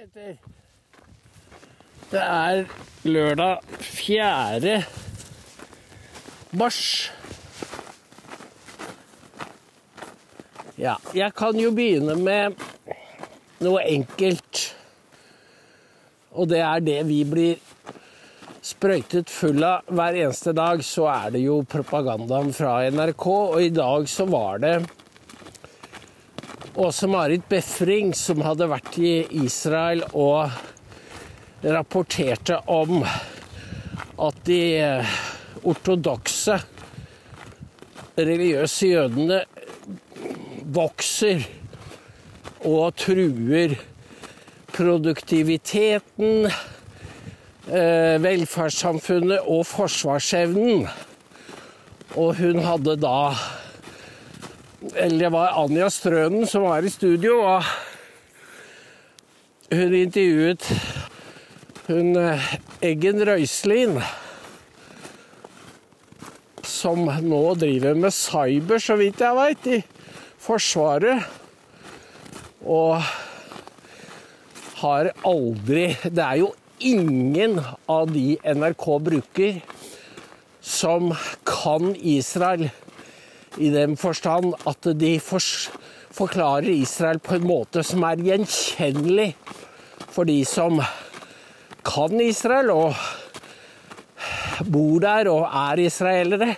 heter. Det er lørdag 4. mars. Ja, jeg kan jo begynne med noe enkelt. Og det er det vi blir sprøytet full av hver eneste dag. Så er det jo propagandaen fra NRK, og i dag så var det Åse-Marit Befring som hadde vært i Israel og rapporterte om at de ortodokse religiøse jødene vokser og truer produktiviteten, velferdssamfunnet og forsvarsevnen. Og hun hadde da Eller det var Anja Strønen som var i studio, og hun intervjuet hun Eggen Røiselin, som nå driver med cyber, så vidt jeg veit, i Forsvaret. Og har aldri Det er jo ingen av de NRK bruker som kan Israel i den forstand at de forklarer Israel på en måte som er gjenkjennelig for de som kan Israel og bor der og er israelere.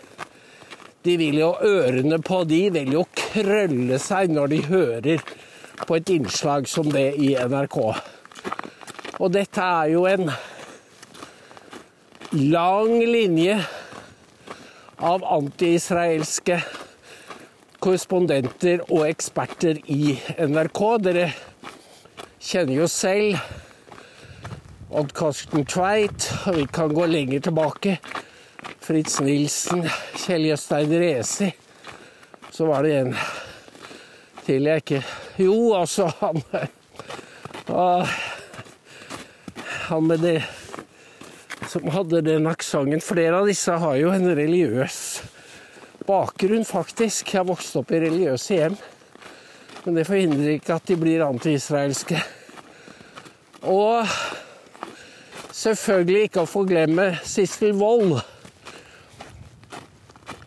De vil jo Ørene på de vil jo krølle seg når de hører på et innslag som det i NRK. Og dette er jo en lang linje av anti-israelske korrespondenter og eksperter i NRK. Dere kjenner jo selv Odd Karsten Tveit, og vi kan gå lenger tilbake. Fritz Nilsen, Kjell Jøstein Resi. Så var det en til jeg ikke Jo, altså, han Han med det som hadde den aksenten. Flere av disse har jo en religiøs bakgrunn, faktisk. Jeg har vokst opp i religiøse hjem. Men det forhindrer ikke at de blir anti-israelske. Og selvfølgelig ikke å få glemme Sissel Wold,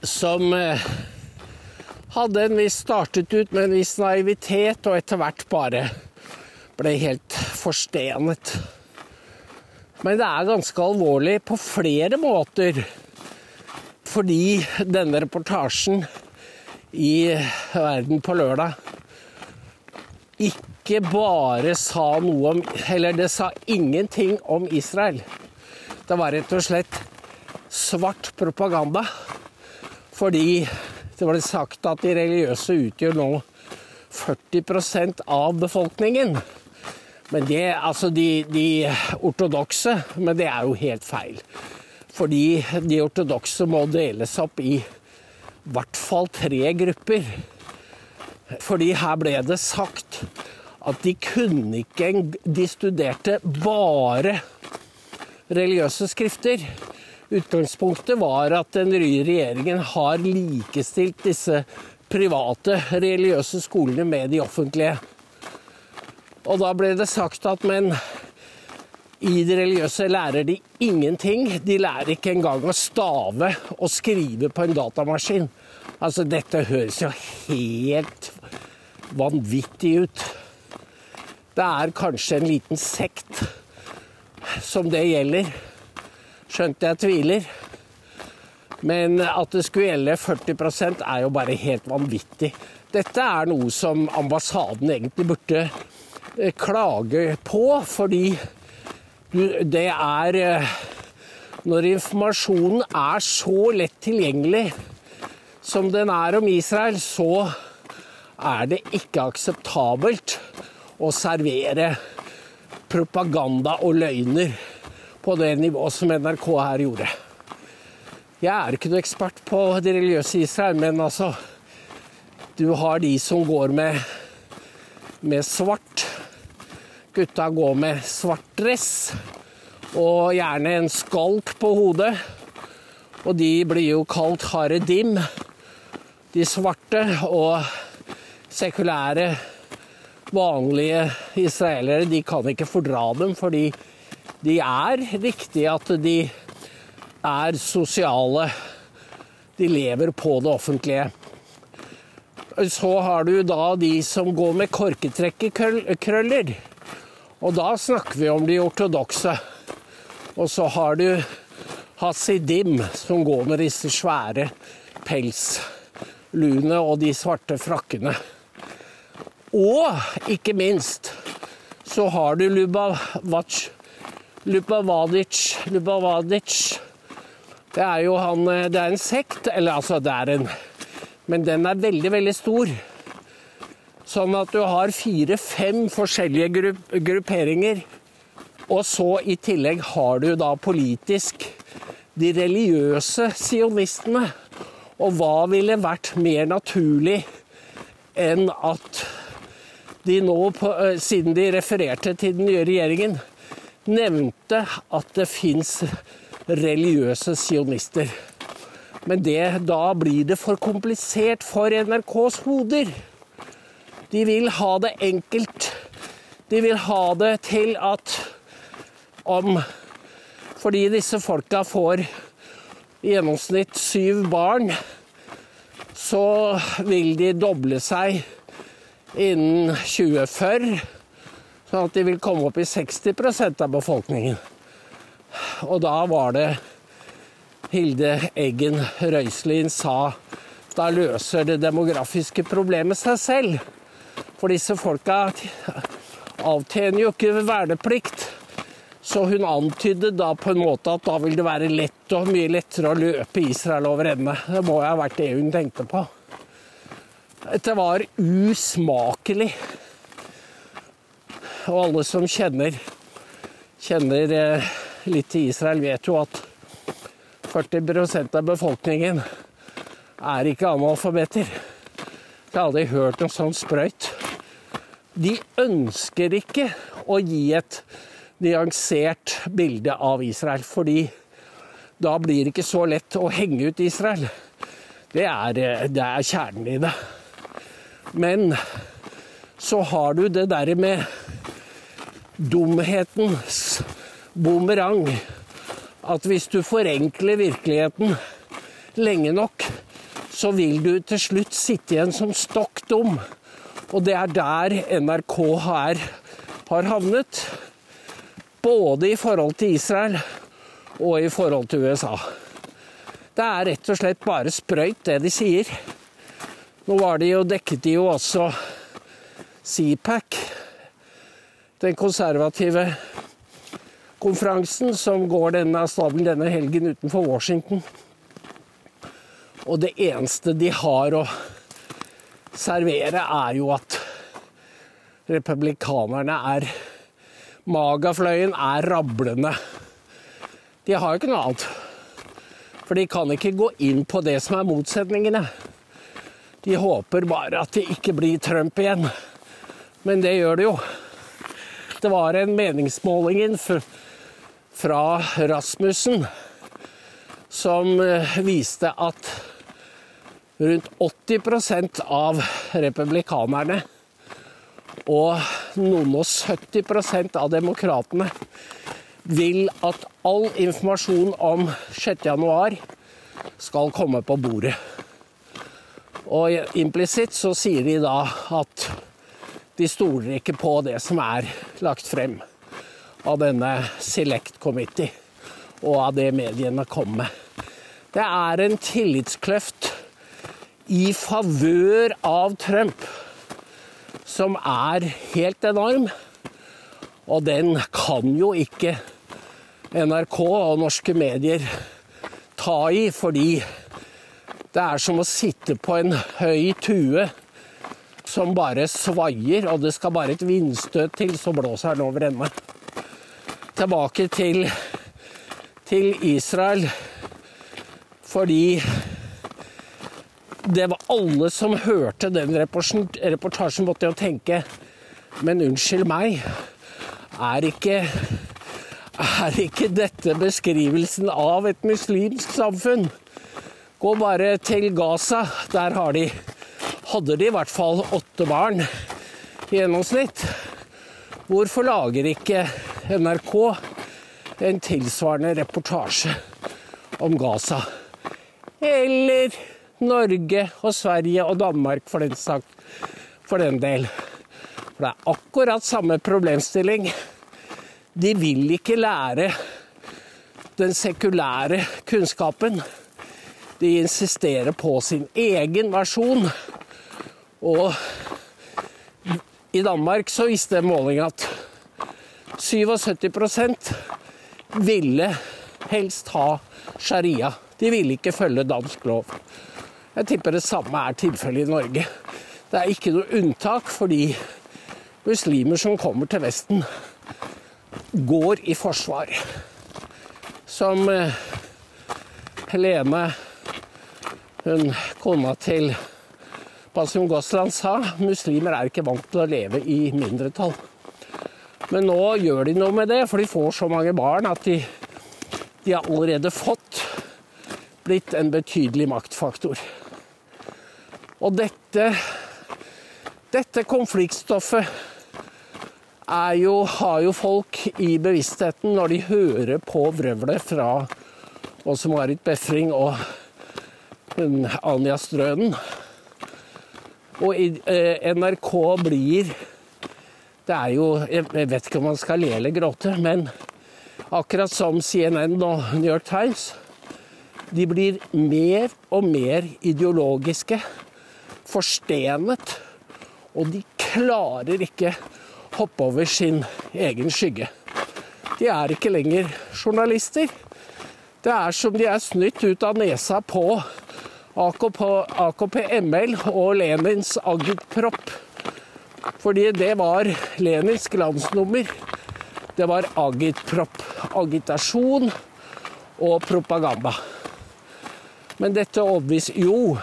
som hadde en viss startet ut med en viss naivitet, og etter hvert bare ble helt forstenet. Men det er ganske alvorlig på flere måter. Fordi denne reportasjen i Verden på lørdag ikke bare sa noe om Eller det sa ingenting om Israel. Det var rett og slett svart propaganda. Fordi det ble sagt at de religiøse utgjør nå 40% av befolkningen. Men det, altså de, de ortodokse Men det er jo helt feil. Fordi de ortodokse må deles opp i hvert fall tre grupper. Fordi her ble det sagt at de kunne ikke De studerte bare religiøse skrifter. Utgangspunktet var at den nye regjeringen har likestilt disse private religiøse skolene med de offentlige. Og da ble det sagt at men i det religiøse lærer de ingenting. De lærer ikke engang å stave og skrive på en datamaskin. Altså, dette høres jo helt vanvittig ut. Det er kanskje en liten sekt som det gjelder. Skjønt jeg tviler. Men at det skulle gjelde 40% er jo bare helt vanvittig. Dette er noe som ambassaden egentlig burde klage på, fordi det er eh, Når informasjonen er så lett tilgjengelig som den er om Israel, så er det ikke akseptabelt å servere propaganda og løgner på det nivået som NRK her gjorde. Jeg er ikke noe ekspert på det religiøse Israel, men altså Du har de som går med, med svart Gutta går med svart dress og gjerne en skalk på hodet. Og de blir jo kalt haredim, de svarte. Og sekulære vanlige israelere de kan ikke fordra dem, fordi de er riktig at de er sosiale. De lever på det offentlige. Så har du da de som går med korketrekkerkrøller. Og da snakker vi om de ortodokse. Og så har du hasidim, som går med disse svære pelsluene og de svarte frakkene. Og ikke minst så har du Lubavac, Lubavadic, Lubavadic. Det er jo han Det er en sekt, eller altså det er en Men den er veldig, veldig stor. Sånn at du har fire-fem forskjellige grupp, grupperinger. Og så i tillegg har du da politisk de religiøse sionistene. Og hva ville vært mer naturlig enn at de nå, siden de refererte til den nye regjeringen, nevnte at det fins religiøse sionister. Men det, da blir det for komplisert for NRKs hoder. De vil ha det enkelt. De vil ha det til at om Fordi disse folka får i gjennomsnitt syv barn, så vil de doble seg innen 2040. Sånn at de vil komme opp i 60% av befolkningen. Og da var det Hilde Eggen Røiselin sa da løser det demografiske problemet seg selv. For disse folka avtjener jo ikke verneplikt. Så hun antydet da på en måte at da vil det være lett og mye lettere å løpe Israel over ende. Det må jo ha vært det hun tenkte på. Dette var usmakelig. Og alle som kjenner, kjenner eh, litt til Israel, vet jo at 40 av befolkningen er ikke analfabeter. Jeg har aldri hørt noe sånn sprøyt. De ønsker ikke å gi et nyansert bilde av Israel, fordi da blir det ikke så lett å henge ut Israel. Det er, det er kjernen i det. Men så har du det derre med dumhetens bumerang. At hvis du forenkler virkeligheten lenge nok, så vil du til slutt sitte igjen som stokk dum. Og det er der NRK her har havnet både i forhold til Israel og i forhold til USA. Det er rett og slett bare sprøyt, det de sier. Nå var de jo, dekket de jo også CPAC, den konservative konferansen som går denne stabelen denne helgen utenfor Washington. Og det eneste de har å servere, er jo at republikanerne er Magafløyen er rablende. De har jo ikke noe annet. For de kan ikke gå inn på det som er motsetningene. De håper bare at det ikke blir Trump igjen. Men det gjør det jo. Det var en meningsmåling fra Rasmussen som eh, viste at rundt 80% av republikanerne og noen og 70% av demokratene vil at all informasjon om 6.1 skal komme på bordet. Og implisitt så sier de da at de stoler ikke på det som er lagt frem av denne Select Committee og av det mediene kommer med. Det er en tillitskløft i favør av Trump som er helt enorm. Og den kan jo ikke NRK og norske medier ta i, fordi det er som å sitte på en høy tue som bare svaier, og det skal bare et vindstøt til, så blåser den over ende. Tilbake til, til Israel, fordi det var alle som hørte den reportasjen, måtte jo tenke Men unnskyld meg, er ikke, er ikke dette beskrivelsen av et muslimsk samfunn? Gå bare til Gaza. Der har de, hadde de i hvert fall åtte barn i gjennomsnitt. Hvorfor lager ikke NRK en tilsvarende reportasje om Gaza? Eller Norge og Sverige og Danmark, for den, sak, for den del. For det er akkurat samme problemstilling. De vil ikke lære den sekulære kunnskapen. De insisterer på sin egen versjon. Og i Danmark så viste måling at 77% ville helst ha sharia. De ville ikke følge dansk lov. Jeg tipper det samme er tilfellet i Norge. Det er ikke noe unntak fordi muslimer som kommer til Vesten, går i forsvar. Som eh, Helene, hun kona til Basim Gosland, sa, muslimer er ikke vant til å leve i mindretall. Men nå gjør de noe med det, for de får så mange barn at de, de har allerede fått blitt en betydelig maktfaktor. Og dette, dette konfliktstoffet jo, har jo folk i bevisstheten når de hører på vrøvlet fra Åse Marit Befring og Anja Strønen. Og eh, NRK blir Det er jo Jeg vet ikke om man skal le eller gråte, men akkurat som CNN og New York Times, de blir mer og mer ideologiske, forstenet, og de klarer ikke hoppe over sin egen skygge. De er ikke lenger journalister. Det er som de er snytt ut av nesa på AKP, AKP ML og Lenins agitprop. Fordi det var Lenins glansnummer. Det var agitprop. Agitasjon og propaganda. Men dette overbeviser Jo,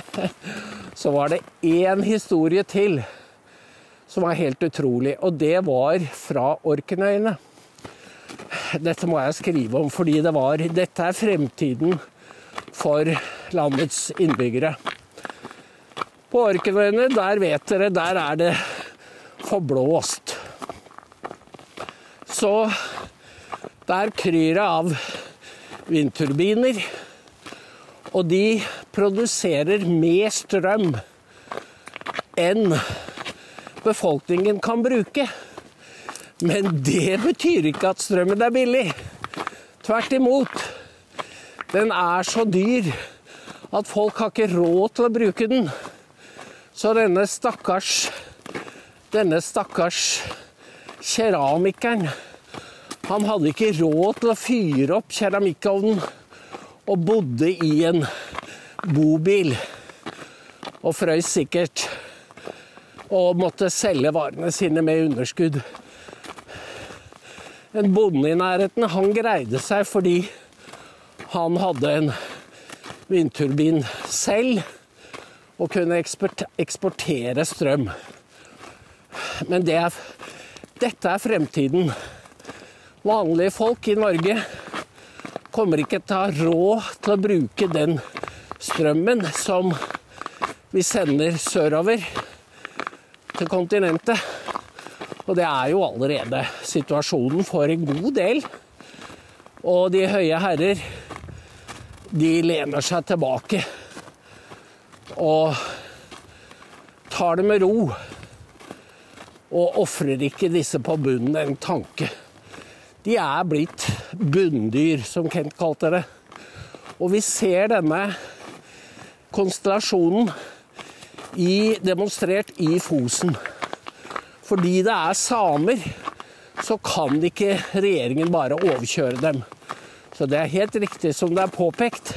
så var det én historie til som var helt utrolig. Og det var fra Orknøyene. Dette må jeg skrive om, fordi det var Dette er fremtiden for landets innbyggere. På Orknøyene, der vet dere, der er det forblåst. Så der kryr det av vindturbiner. Og de produserer mer strøm enn befolkningen kan bruke. Men det betyr ikke at strømmen er billig. Tvert imot. Den er så dyr at folk har ikke råd til å bruke den. Så denne stakkars Denne stakkars keramikeren Han hadde ikke råd til å fyre opp keramikkovnen og bodde i en bobil og frøys sikkert og måtte selge varene sine med underskudd. En bonde i nærheten, han greide seg fordi han hadde en vindturbin selv og kunne eksportere strøm. Men det er, dette er fremtiden. Vanlige folk i Norge kommer ikke til å ha råd til å bruke den strømmen som vi sender sørover til kontinentet. Og det er jo allerede situasjonen for en god del. Og de høye herrer, de lener seg tilbake og tar det med ro. Og ofrer ikke disse på bunnen en tanke. De er blitt bunndyr, som Kent kalte det. Og vi ser denne konstellasjonen i, demonstrert i Fosen. Fordi det er samer, så kan ikke regjeringen bare overkjøre dem. Så det er helt riktig som det er påpekt.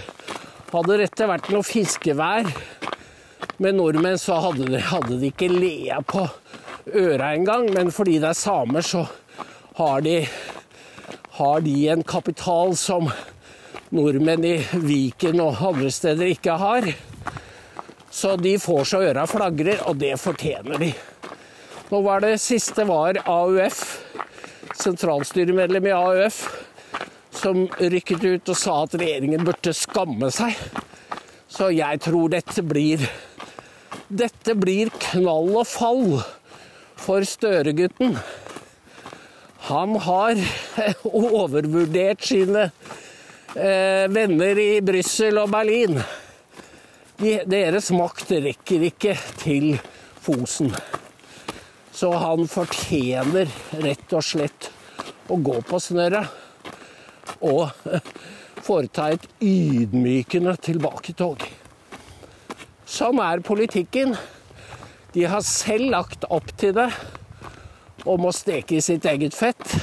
Hadde dette vært noe fiskevær med nordmenn, så hadde de, hadde de ikke lea på øra engang. Men fordi det er samer, så har de, har de en kapital som nordmenn i Viken og andre steder ikke har. Så de får så øra flagrer, og det fortjener de. Nå var det siste var AUF, sentralstyremedlem i AUF, som rykket ut og sa at regjeringen burde skamme seg. Så jeg tror dette blir Dette blir knall og fall For Støre-gutten, han har overvurdert sine eh, venner i Brussel og Berlin. De, deres makt rekker ikke til Fosen. Så han fortjener rett og slett å gå på snørra og foreta et ydmykende tilbaketog. Sånn er politikken. De har selv lagt opp til det og må steke i sitt eget fett.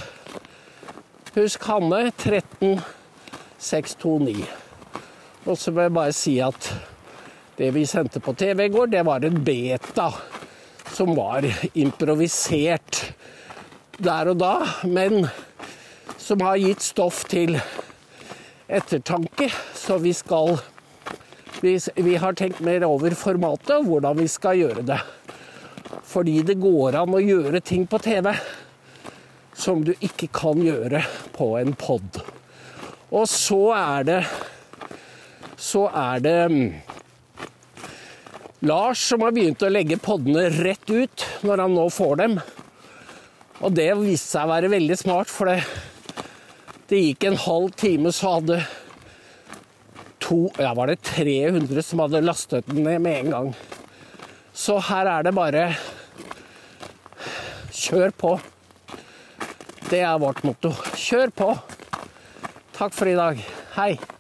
Husk Hanne 13629. Og så vil jeg bare si at det vi sendte på TV i går, det var en beta som var improvisert der og da, men som har gitt stoff til ettertanke. Så vi skal vi, vi, har tenkt mer over formatet og hvordan vi skal gjøre det. Fordi det går an å gjøre ting på TV som du ikke kan gjøre på en pod. Og så er det Så er det mm, Lars som har begynt å legge poddene rett ut når han nå får dem. Og det viste seg å være veldig smart, for det, det gikk en halv time, så hadde to Ja, var det 300 som hadde lastet den ned med en gang. Så her er det bare Kjør på. Det er vårt motto. Kjør på. Takk for i dag. Hei.